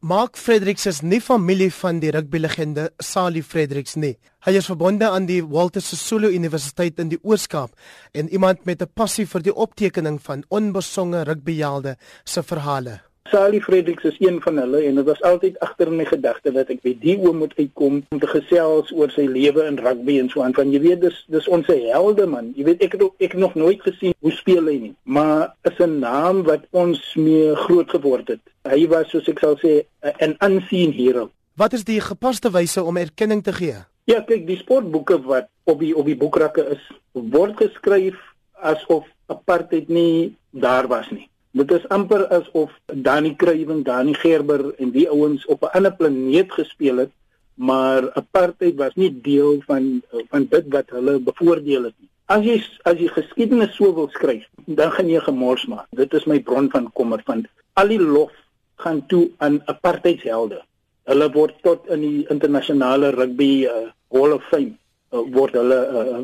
Mark Fredericks is nie familie van die rugbylegende Sali Fredericks nie. Hy is verbonde aan die Walter Sisulu Universiteit in die Oos-Kaap en iemand met 'n passie vir die optekening van onbesonge rugbyhelde se verhale. Sally Fredericks is een van hulle en dit was altyd agter in my gedagte dat ek by die oom moet uitkom om te gesels oor sy lewe in rugby en so aan van jy weet dis dis ons helde man. Jy weet ek het ook, ek nog nooit gesien hoe speel hy nie maar is 'n naam wat ons mee groot geword het. Hy was soos ek sal sê 'n unseen hero. Wat is die gepaste wyse om erkenning te gee? Ja kyk die sportboeke wat op die op die boekrakke is word geskryf asof apartheid nie daar was nie Dit is amper asof Danny Kruiven, Danny Gerber en die ouens op 'n ander planeet gespeel het, maar apartheid was nie deel van van dit wat hulle bevoordeel het nie. As jy as jy geskiedenis so wil skryf, dan gaan jy gemors maak. Dit is my bron van kommer van al die lof gaan toe aan apartheidshelde. Hulle word tot in die internasionale rugby uh, Hall of Fame uh, word hulle uh,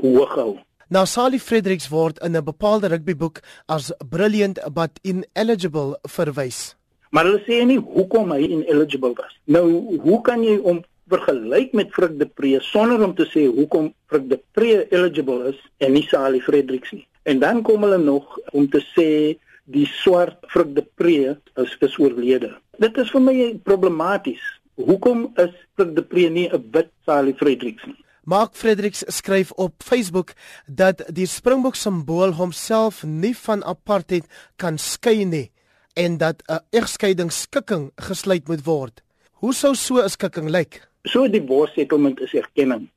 hoog gehou. Nou Sally Fredericks word in 'n bepaalde rugbyboek as brilliant but ineligible verwys. Maar hulle sê nie hoekom hy ineligible was. Nou, hoe kan jy hom vergelyk met Frik de Pre sonder om te sê hoekom Frik de Pre eligible is en nie Sally Fredericks nie? En dan kom hulle nog om te sê die swart Frik de Pre is is oorlede. Dit is vir my problematies. Hoekom is Frik de Pre nie 'n wit Sally Fredericks nie? Mark Fredericks skryf op Facebook dat die Springbok simbool homself nie van apartheid kan skei nie en dat 'n egskeiding skikking gesluit moet word. Hoe sou so 'n skikking lyk? So die bosettlement is erkenning.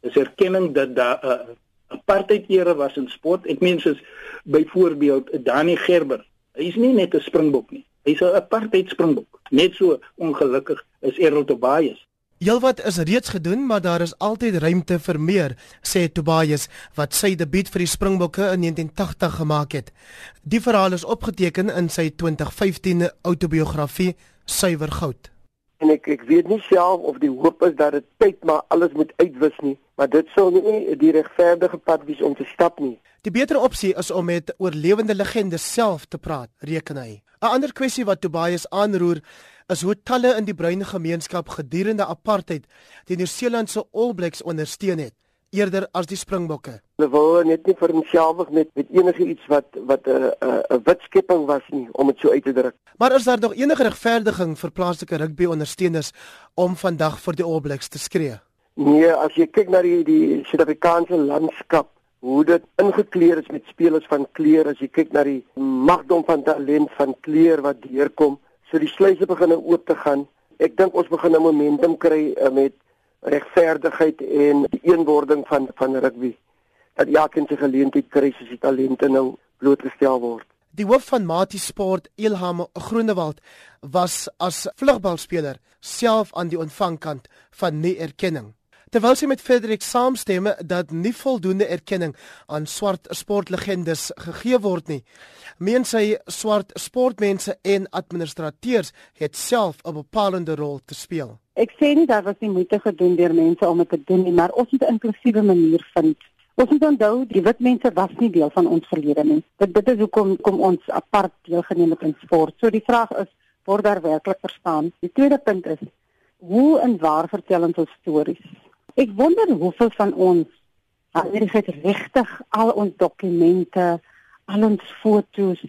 Is erkenning dat daar 'n uh, apartheid era was in sport. Ek meen soos byvoorbeeld Danny Gerber. Hy is nie net 'n Springbok nie. Hy's 'n apartheid Springbok. Net so ongelukkig is Errol Tobias. Heelwat is reeds gedoen, maar daar is altyd ruimte vir meer, sê Tobias wat sy debuut vir die Springbokke in 1980 gemaak het. Die verhaal is opgeteken in sy 2015 outobiografie Suiwer Goud. En ek ek weet nie self of die hoop is dat dit tyd maar alles moet uitwis nie, maar dit sou nie die regverdige pad wees om te stap nie. Die beter opsie is om met oorlewende legendes self te praat, reken hy. 'n Ander kwessie wat Tobias aanroer is hoe talle in die bruin gemeenskap gedurende apartheid die Nieu-Seelandse All Blacks ondersteun het eerder as die Springbokke. Hulle wou net nie homself met met enige iets wat wat 'n 'n 'n wit skepping was nie om dit so uit te druk. Maar is daar nog enige regverdiging vir plaaslike rugby ondersteuners om vandag vir die All Blacks te skree? Nee, as jy kyk na die die Suid-Afrikaanse landskap hoe dit ingekleer is met spelers van kleur as jy kyk na die magdom van talent van kleur wat deurkom So die sluise begin nou oop te gaan. Ek dink ons begin 'n momentum kry uh, met regverdigheid en die eenwording van van rugby. Dat elkeen se geleentheid kry soos die talente nou blootgestel word. Die hoof van Mati Sport, Ilham Groenewald, was as vlugbalspeler self aan die ontvangkant van nie erkenning. Terwyl sy met Frederik saamstem dat nie voldoende erkenning aan swart sportlegendes gegee word nie, meen sy swart sportmense en administrateurs het self 'n bepalende rol te speel. Ek sê nie daar was nie moeite gedoen deur mense om dit te doen nie, maar ons moet 'n inklusiewe manier vind. Ons moet onthou die wit mense was nie deel van ons verlede nie. Dit dit is hoekom kom ons apart deelgeneem het in sport. So die vraag is, word daar werklik verstaan? Die tweede punt is, hoe en waar vertel ons ons stories? Ek wonder hoeveel van ons het regtig al ons dokumente, al ons foto's,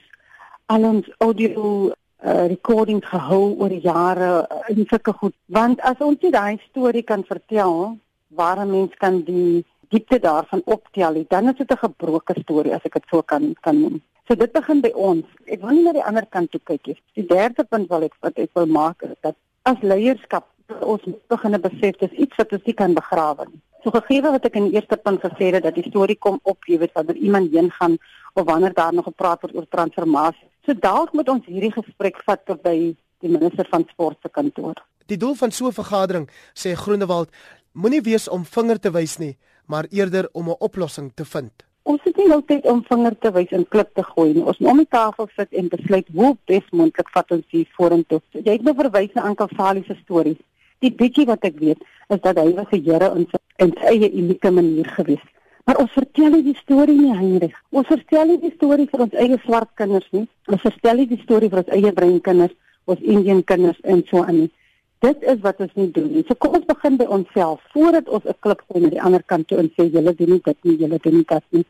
al ons audio uh, recording gehou oor jare uh, in sulke goed. Want as ons nie daai storie kan vertel, waar 'n mens kan die diepte daarvan optel, dan is dit 'n gebroke storie as ek dit so kan kan noem. So dit begin by ons. Ek wil nie na die ander kant toe kyk nie. Die derde punt wat ek wat ek wil maak is dat as leierskap ons begin besef dis iets wat ons nie kan begrawe nie. So gegee wat ek in die eerste punt gesê het dat die storie kom op, jy weet wanneer iemand heen gaan of wanneer daar nog gepraat word oor transformasie. So dalk moet ons hierdie gesprek vat by die minister van sport se kantoor. Die doel van so 'n vergadering, sê Groenewald, moenie wees om vinger te wys nie, maar eerder om 'n oplossing te vind. Ons het nie nou tyd om vinger te wys en klip te gooi nie. Ons moet om die tafel sit en besluit hoe besmoontlik vat ons hier vorentoe. Jy het nou verwys na Ankel Sali se storie. Die bietjie wat ek weet is dat hy was 'n Here in sy in sy eie unieke manier gewees. Maar ons vertel nie die storie nie, Heinrich. Ons vertel nie die storie vir ons eie swart kinders nie. Ons vertel nie die storie vir ons eie bruin kinders ons Indian kinders en so aan nie. Dit is wat ons nie doen nie. So kom ons begin by onsself voordat ons 'n klip gooi na die ander kant toe en sê julle doen nie dit nie, julle doen nie dat nie.